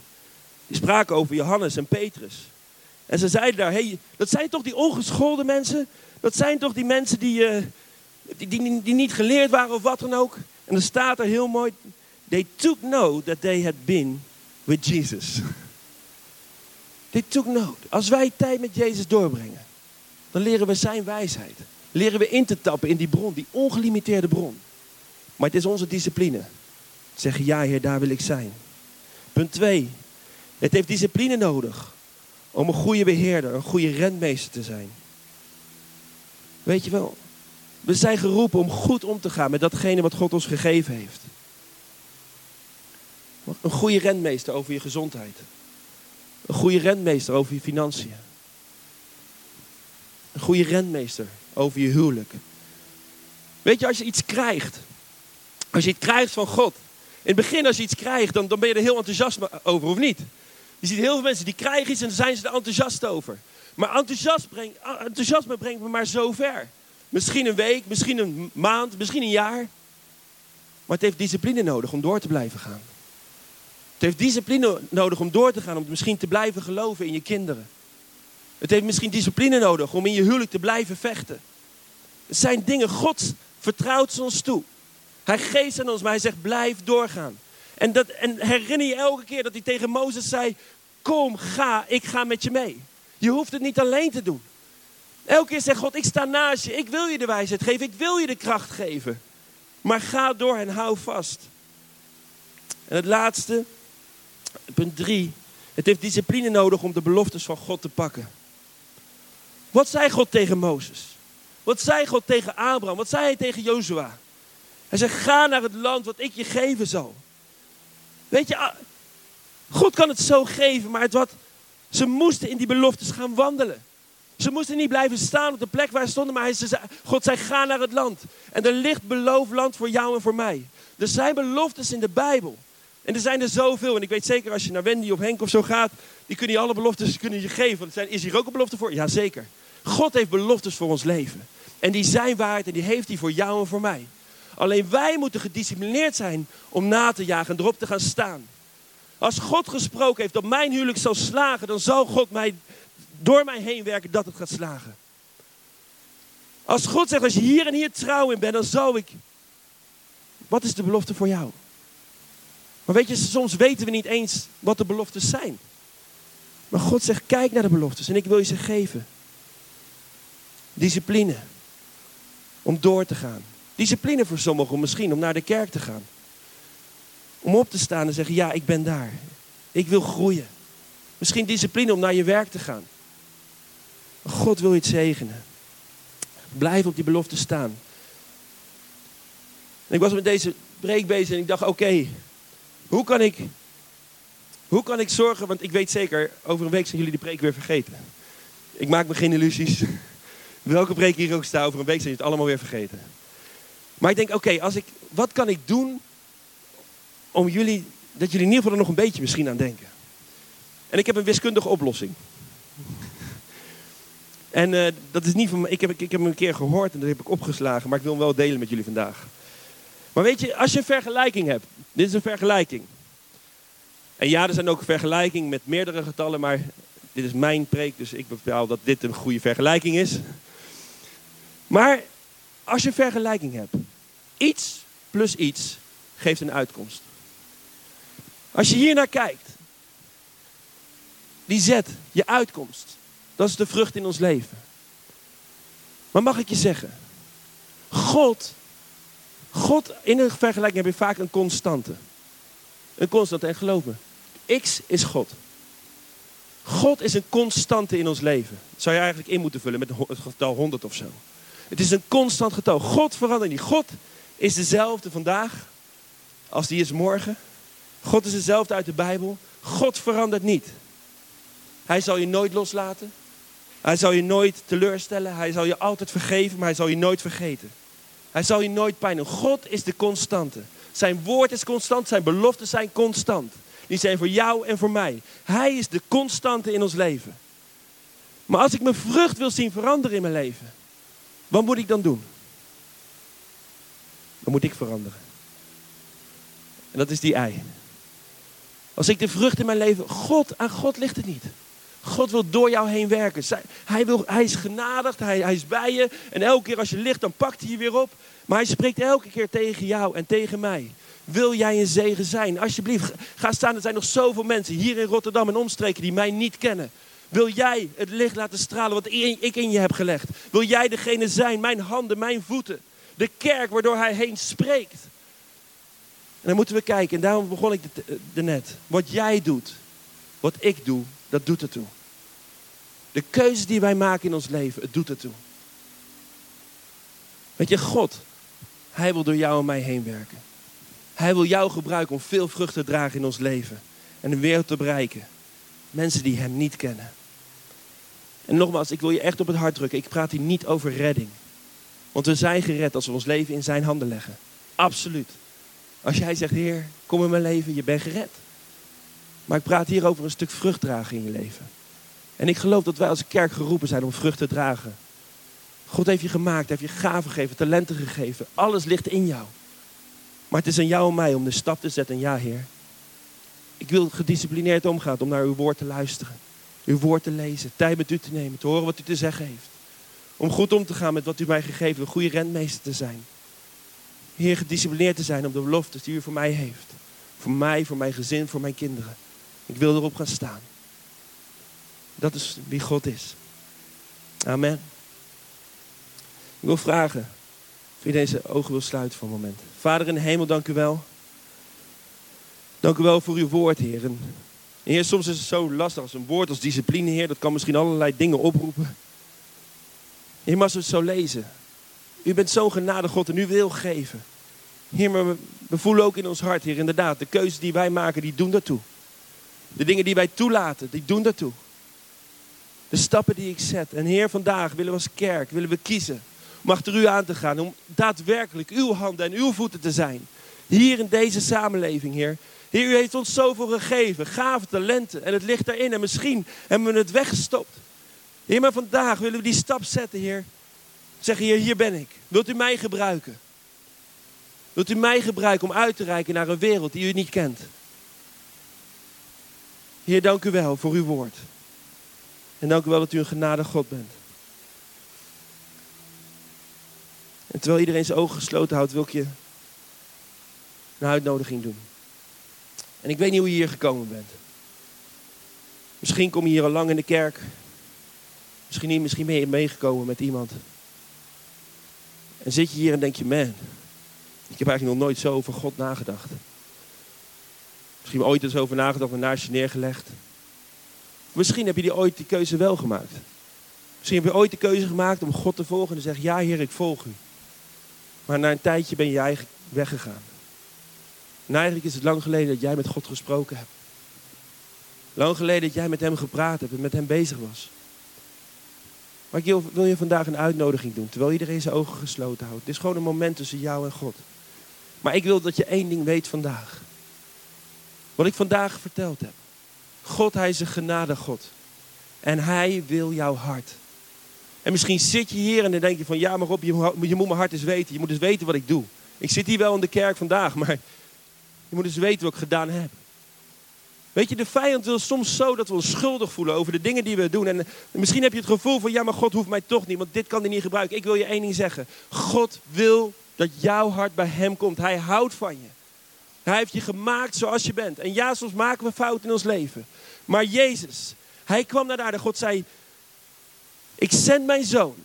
Die spraken over Johannes en Petrus. En ze zeiden daar, hey, dat zijn toch die ongeschoolde mensen? Dat zijn toch die mensen die, uh, die, die, die, niet geleerd waren of wat dan ook? En dan staat er heel mooi, they took note that they had been with Jesus. They took note. Als wij tijd met Jezus doorbrengen, dan leren we zijn wijsheid. Leren we in te tappen in die bron, die ongelimiteerde bron. Maar het is onze discipline. Zeggen, ja heer, daar wil ik zijn. Punt 2. Het heeft discipline nodig om een goede beheerder, een goede rentmeester te zijn. Weet je wel, we zijn geroepen om goed om te gaan met datgene wat God ons gegeven heeft. Een goede rentmeester over je gezondheid. Een goede rentmeester over je financiën. Een goede rentmeester over je huwelijk. Weet je, als je iets krijgt, als je iets krijgt van God. In het begin als je iets krijgt, dan, dan ben je er heel enthousiast over, of niet? Je ziet heel veel mensen die krijgen iets en dan zijn ze er enthousiast over. Maar enthousiasme brengt, enthousiasme brengt me maar zo ver. Misschien een week, misschien een maand, misschien een jaar. Maar het heeft discipline nodig om door te blijven gaan. Het heeft discipline nodig om door te gaan, om misschien te blijven geloven in je kinderen. Het heeft misschien discipline nodig om in je huwelijk te blijven vechten. Het zijn dingen, God vertrouwt ze ons toe. Hij geeft aan ons, maar hij zegt blijf doorgaan. En, dat, en herinner je elke keer dat hij tegen Mozes zei, kom, ga, ik ga met je mee. Je hoeft het niet alleen te doen. Elke keer zegt God, ik sta naast je, ik wil je de wijsheid geven, ik wil je de kracht geven. Maar ga door en hou vast. En het laatste, punt drie, het heeft discipline nodig om de beloftes van God te pakken. Wat zei God tegen Mozes? Wat zei God tegen Abraham? Wat zei hij tegen Jozua? Hij zegt, ga naar het land wat ik je geven zal. Weet je, ah, God kan het zo geven, maar het wat, ze moesten in die beloftes gaan wandelen. Ze moesten niet blijven staan op de plek waar ze stonden, maar hij, God zei, ga naar het land. En er ligt beloofd land voor jou en voor mij. Er zijn beloftes in de Bijbel. En er zijn er zoveel. En ik weet zeker als je naar Wendy of Henk of zo gaat, die kunnen je alle beloftes kunnen je geven. Want zijn, is hier ook een belofte voor? Jazeker. God heeft beloftes voor ons leven. En die zijn waard en die heeft hij voor jou en voor mij. Alleen wij moeten gedisciplineerd zijn om na te jagen en erop te gaan staan. Als God gesproken heeft dat mijn huwelijk zal slagen, dan zal God mij door mij heen werken dat het gaat slagen. Als God zegt, als je hier en hier trouw in bent, dan zal ik. Wat is de belofte voor jou? Maar weet je, soms weten we niet eens wat de beloftes zijn. Maar God zegt, kijk naar de beloftes en ik wil je ze geven. Discipline. Om door te gaan. Discipline voor sommigen misschien om naar de kerk te gaan. Om op te staan en zeggen, ja, ik ben daar. Ik wil groeien. Misschien discipline om naar je werk te gaan. God wil je het zegenen. Blijf op die belofte staan. Ik was met deze preek bezig en ik dacht, oké, hoe kan ik, hoe kan ik zorgen, want ik weet zeker, over een week zijn jullie die preek weer vergeten. Ik maak me geen illusies. Welke preek hier ook staat, over een week zijn jullie het allemaal weer vergeten. Maar ik denk, oké, als ik, wat kan ik doen om jullie, dat jullie in ieder geval er nog een beetje misschien aan denken. En ik heb een wiskundige oplossing. En uh, dat is niet van. Ik heb, ik heb hem een keer gehoord en dat heb ik opgeslagen, maar ik wil hem wel delen met jullie vandaag. Maar weet je, als je een vergelijking hebt, dit is een vergelijking. En ja, er zijn ook vergelijkingen met meerdere getallen, maar dit is mijn preek, dus ik bepaal dat dit een goede vergelijking is. Maar als je vergelijking hebt, iets plus iets geeft een uitkomst. Als je hier naar kijkt, die zet, je uitkomst, dat is de vrucht in ons leven. Maar mag ik je zeggen, God, God in een vergelijking heb je vaak een constante. Een constante, en geloof me, X is God. God is een constante in ons leven. Zou je eigenlijk in moeten vullen met het getal 100 of zo. Het is een constant getal. God verandert niet. God is dezelfde vandaag als die is morgen. God is dezelfde uit de Bijbel. God verandert niet. Hij zal je nooit loslaten. Hij zal je nooit teleurstellen. Hij zal je altijd vergeven, maar hij zal je nooit vergeten. Hij zal je nooit pijn doen. God is de constante. Zijn woord is constant, zijn beloften zijn constant. Die zijn voor jou en voor mij. Hij is de constante in ons leven. Maar als ik mijn vrucht wil zien veranderen in mijn leven, wat moet ik dan doen? Dan moet ik veranderen. En dat is die ei. Als ik de vrucht in mijn leven, God, aan God ligt het niet. God wil door jou heen werken. Hij, wil, hij is genadigd, hij, hij is bij je. En elke keer als je ligt, dan pakt hij je weer op. Maar hij spreekt elke keer tegen jou en tegen mij. Wil jij een zegen zijn? Alsjeblieft, ga staan. Er zijn nog zoveel mensen hier in Rotterdam en omstreken die mij niet kennen. Wil jij het licht laten stralen wat ik in je heb gelegd? Wil jij degene zijn, mijn handen, mijn voeten? De kerk waardoor hij heen spreekt. En dan moeten we kijken, en daarom begon ik er net. Wat jij doet, wat ik doe, dat doet ertoe. De keuzes die wij maken in ons leven, het doet ertoe. Weet je, God, Hij wil door jou en mij heen werken. Hij wil jou gebruiken om veel vrucht te dragen in ons leven. En de wereld te bereiken. Mensen die Hem niet kennen. En nogmaals, ik wil je echt op het hart drukken. Ik praat hier niet over redding. Want we zijn gered als we ons leven in zijn handen leggen. Absoluut. Als jij zegt, Heer, kom in mijn leven, je bent gered. Maar ik praat hier over een stuk vrucht dragen in je leven. En ik geloof dat wij als kerk geroepen zijn om vrucht te dragen. God heeft je gemaakt, heeft je gaven gegeven, talenten gegeven. Alles ligt in jou. Maar het is aan jou en mij om de stap te zetten. Ja, Heer. Ik wil gedisciplineerd omgaan om naar uw woord te luisteren. Uw woord te lezen, tijd met u te nemen, te horen wat u te zeggen heeft. Om goed om te gaan met wat u mij gegeven een goede rentmeester te zijn. Heer, gedisciplineerd te zijn op de beloftes die u voor mij heeft. Voor mij, voor mijn gezin, voor mijn kinderen. Ik wil erop gaan staan. Dat is wie God is. Amen. Ik wil vragen of je deze ogen wil sluiten voor een moment. Vader in de hemel, dank u wel. Dank u wel voor uw woord, Heer. En Heer, soms is het zo lastig als een woord als discipline, Heer. Dat kan misschien allerlei dingen oproepen. Heer, maar als we het zo lezen. U bent zo'n genade God en u wil geven. Heer, maar we, voelen ook in ons hart, Heer, inderdaad. De keuzes die wij maken, die doen daartoe. De dingen die wij toelaten, die doen daartoe. De stappen die ik zet. En Heer, vandaag willen we als kerk, willen we kiezen om achter u aan te gaan. Om daadwerkelijk uw handen en uw voeten te zijn. Hier in deze samenleving, Heer. Heer, u heeft ons zoveel gegeven. Gave talenten. En het ligt daarin. En misschien hebben we het weggestopt. Heer, maar vandaag willen we die stap zetten, Heer. Zeggen, Heer, hier ben ik. Wilt u mij gebruiken? Wilt u mij gebruiken om uit te reiken naar een wereld die u niet kent? Heer, dank u wel voor uw woord. En dank u wel dat u een genade God bent. En terwijl iedereen zijn ogen gesloten houdt, wil ik je een uitnodiging doen. En ik weet niet hoe je hier gekomen bent. Misschien kom je hier al lang in de kerk. Misschien niet, misschien ben je meegekomen met iemand. En zit je hier en denk je, man, ik heb eigenlijk nog nooit zo over God nagedacht. Misschien ooit eens over nagedacht en naast je neergelegd. Misschien heb je die ooit die keuze wel gemaakt. Misschien heb je ooit de keuze gemaakt om God te volgen en te zeggen, ja Heer, ik volg u. Maar na een tijdje ben je eigenlijk weggegaan. En eigenlijk is het lang geleden dat jij met God gesproken hebt. Lang geleden dat jij met hem gepraat hebt en met hem bezig was. Maar ik wil je vandaag een uitnodiging doen, terwijl iedereen zijn ogen gesloten houdt. Het is gewoon een moment tussen jou en God. Maar ik wil dat je één ding weet vandaag. Wat ik vandaag verteld heb. God, hij is een genade God. En hij wil jouw hart. En misschien zit je hier en dan denk je van, ja maar Rob, je, je moet mijn hart eens weten. Je moet eens weten wat ik doe. Ik zit hier wel in de kerk vandaag, maar je moet eens weten wat ik gedaan heb. Weet je, de vijand wil soms zo dat we ons schuldig voelen over de dingen die we doen. En misschien heb je het gevoel van, ja maar God hoeft mij toch niet, want dit kan hij niet gebruiken. Ik wil je één ding zeggen. God wil dat jouw hart bij hem komt. Hij houdt van je. Hij heeft je gemaakt zoals je bent. En ja, soms maken we fouten in ons leven. Maar Jezus, hij kwam naar daar en God zei, ik zend mijn zoon.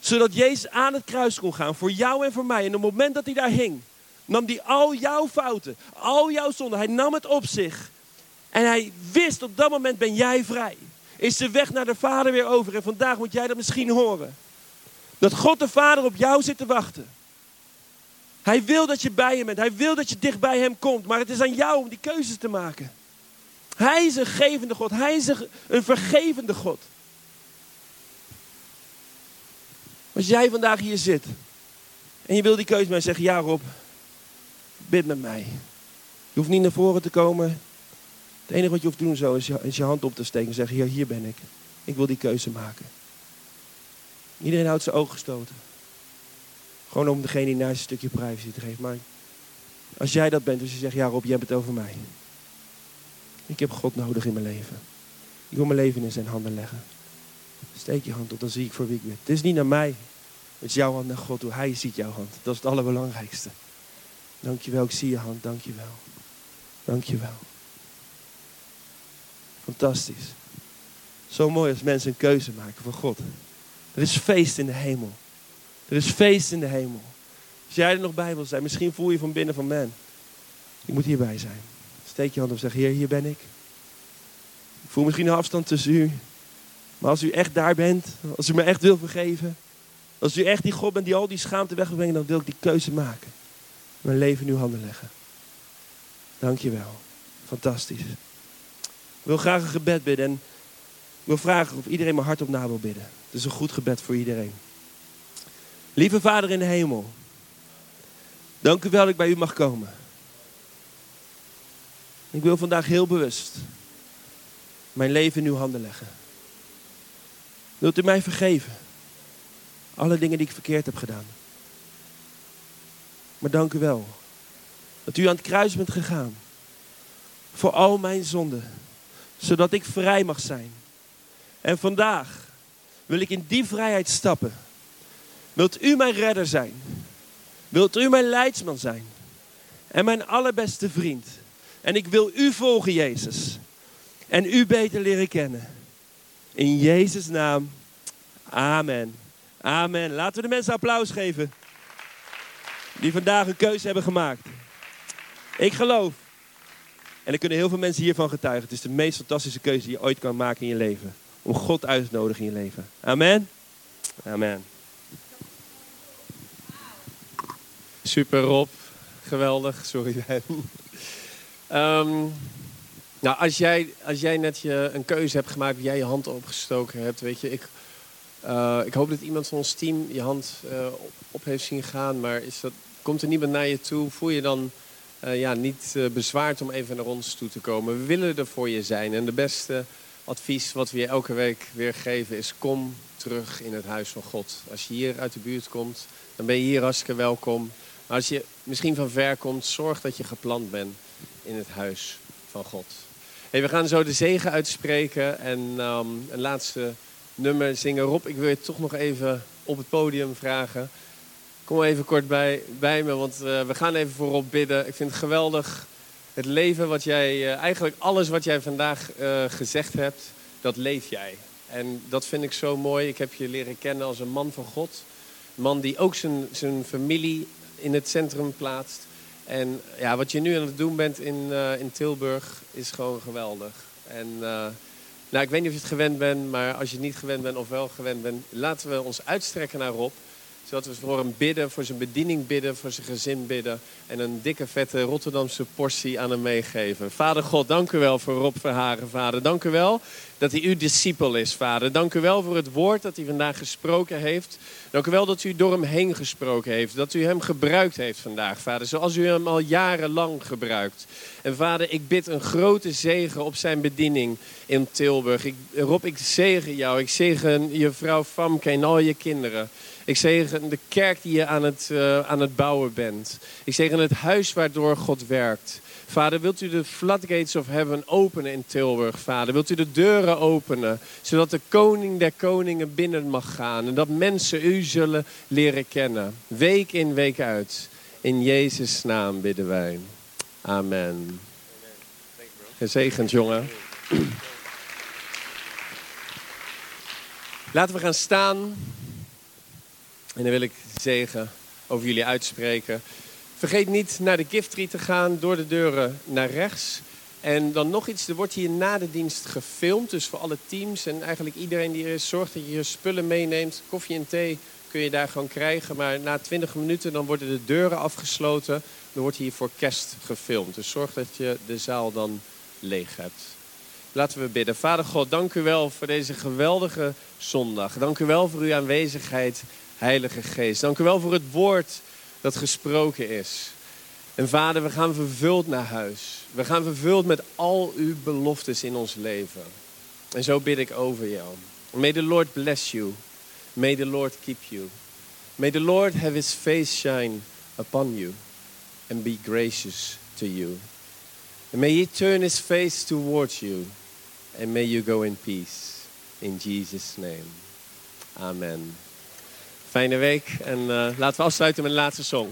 Zodat Jezus aan het kruis kon gaan voor jou en voor mij. En op het moment dat hij daar hing, nam hij al jouw fouten, al jouw zonden. Hij nam het op zich. En hij wist op dat moment ben jij vrij. Is de weg naar de Vader weer over. En vandaag moet jij dat misschien horen. Dat God de Vader op jou zit te wachten. Hij wil dat je bij hem bent. Hij wil dat je dicht bij hem komt. Maar het is aan jou om die keuzes te maken. Hij is een gevende God. Hij is een vergevende God. Als jij vandaag hier zit en je wil die keuze maken, zeg ja Rob, bid met mij. Je hoeft niet naar voren te komen. Het enige wat je hoeft te doen zo is je, hand op te steken en zeggen, hier, hier ben ik. Ik wil die keuze maken. Iedereen houdt zijn ogen gestoten. Gewoon om degene die naast een stukje privacy te geven. Maar als jij dat bent, dus je zegt, ja Rob, jij bent het over mij. Ik heb God nodig in mijn leven. Ik wil mijn leven in zijn handen leggen. Steek je hand op, dan zie ik voor wie ik ben. Het is niet naar mij. Het is jouw hand naar God. Hij ziet jouw hand. Dat is het allerbelangrijkste. Dankjewel, ik zie je hand. Dankjewel. Dankjewel. Fantastisch. Zo mooi als mensen een keuze maken voor God. Er is feest in de hemel. Er is feest in de hemel. Als jij er nog bij wil zijn, misschien voel je van binnen van man. Ik moet hierbij zijn. Steek je hand op en zeg, Heer, hier ben ik. Ik voel misschien een afstand tussen u. Maar als u echt daar bent, als u me echt wil vergeven. Als u echt die God bent die al die schaamte weg wil brengen, dan wil ik die keuze maken. Mijn leven in uw handen leggen. Dank je wel. Fantastisch. Ik wil graag een gebed bidden. En wil vragen of iedereen mijn hart op na wil bidden. Het is een goed gebed voor iedereen. Lieve Vader in de hemel. Dank u wel dat ik bij u mag komen. Ik wil vandaag heel bewust mijn leven in uw handen leggen. Wilt u mij vergeven? Alle dingen die ik verkeerd heb gedaan. Maar dank u wel dat u aan het kruis bent gegaan. Voor al mijn zonden. Zodat ik vrij mag zijn. En vandaag wil ik in die vrijheid stappen. Wilt u mijn redder zijn? Wilt u mijn leidsman zijn? En mijn allerbeste vriend? En ik wil u volgen, Jezus. En u beter leren kennen. In Jezus' naam. Amen. Amen. Laten we de mensen applaus geven. Die vandaag een keuze hebben gemaakt. Ik geloof. En er kunnen heel veel mensen hiervan getuigen. Het is de meest fantastische keuze die je ooit kan maken in je leven. Om God uit te nodigen in je leven. Amen. Amen. Super Rob. Geweldig. Sorry. um, nou, als jij, als jij net je, een keuze hebt gemaakt, jij je hand opgestoken hebt, weet je, ik, uh, ik hoop dat iemand van ons team je hand uh, op heeft zien gaan, maar is dat, komt er niemand naar je toe, voel je dan uh, ja, niet bezwaard om even naar ons toe te komen. We willen er voor je zijn en de beste advies wat we je elke week weer geven is kom terug in het huis van God. Als je hier uit de buurt komt, dan ben je hier hartstikke welkom. Maar als je misschien van ver komt, zorg dat je gepland bent in het huis van God. Hey, we gaan zo de zegen uitspreken en um, een laatste nummer zingen. Rob, ik wil je toch nog even op het podium vragen. Kom even kort bij, bij me, want uh, we gaan even voor Rob bidden. Ik vind het geweldig, het leven wat jij, uh, eigenlijk alles wat jij vandaag uh, gezegd hebt, dat leef jij. En dat vind ik zo mooi. Ik heb je leren kennen als een man van God. Een man die ook zijn, zijn familie in het centrum plaatst. En ja, wat je nu aan het doen bent in, in Tilburg is gewoon geweldig. En nou, ik weet niet of je het gewend bent, maar als je het niet gewend bent of wel gewend bent, laten we ons uitstrekken naar Rob. Zodat we voor hem bidden, voor zijn bediening bidden, voor zijn gezin bidden. En een dikke, vette Rotterdamse portie aan hem meegeven. Vader God, dank u wel voor Rob Verhagen, vader. Dank u wel dat hij uw discipel is, vader. Dank u wel voor het woord dat hij vandaag gesproken heeft. Dank u wel dat u door hem heen gesproken heeft. Dat u hem gebruikt heeft vandaag, vader. Zoals u hem al jarenlang gebruikt. En vader, ik bid een grote zegen op zijn bediening in Tilburg. Ik, Rob, ik zegen jou. Ik zegen je vrouw Famke en al je kinderen. Ik zegen de kerk die je aan het, uh, aan het bouwen bent. Ik zegen het huis waardoor God werkt. Vader, wilt u de floodgates of heaven openen in Tilburg, vader? Wilt u de deuren openen, zodat de koning der koningen binnen mag gaan en dat mensen u zullen leren kennen, week in, week uit. In Jezus' naam bidden wij. Amen. Gezegend, jongen. Laten we gaan staan. En dan wil ik zegen over jullie uitspreken. Vergeet niet naar de gifttree te gaan, door de deuren naar rechts. En dan nog iets, er wordt hier na de dienst gefilmd. Dus voor alle teams en eigenlijk iedereen die er is, zorg dat je je spullen meeneemt. Koffie en thee kun je daar gewoon krijgen. Maar na 20 minuten dan worden de deuren afgesloten. Dan wordt hier voor kerst gefilmd. Dus zorg dat je de zaal dan leeg hebt. Laten we bidden. Vader God, dank u wel voor deze geweldige zondag. Dank u wel voor uw aanwezigheid, Heilige Geest. Dank u wel voor het woord dat gesproken is. En vader, we gaan vervuld naar huis. We gaan vervuld met al uw beloftes in ons leven. En zo bid ik over jou. May the Lord bless you. May the Lord keep you. May the Lord have his face shine upon you and be gracious to you. And may he turn his face towards you and may you go in peace. In Jesus' name. Amen. Fijne week en uh, laten we afsluiten met een laatste song.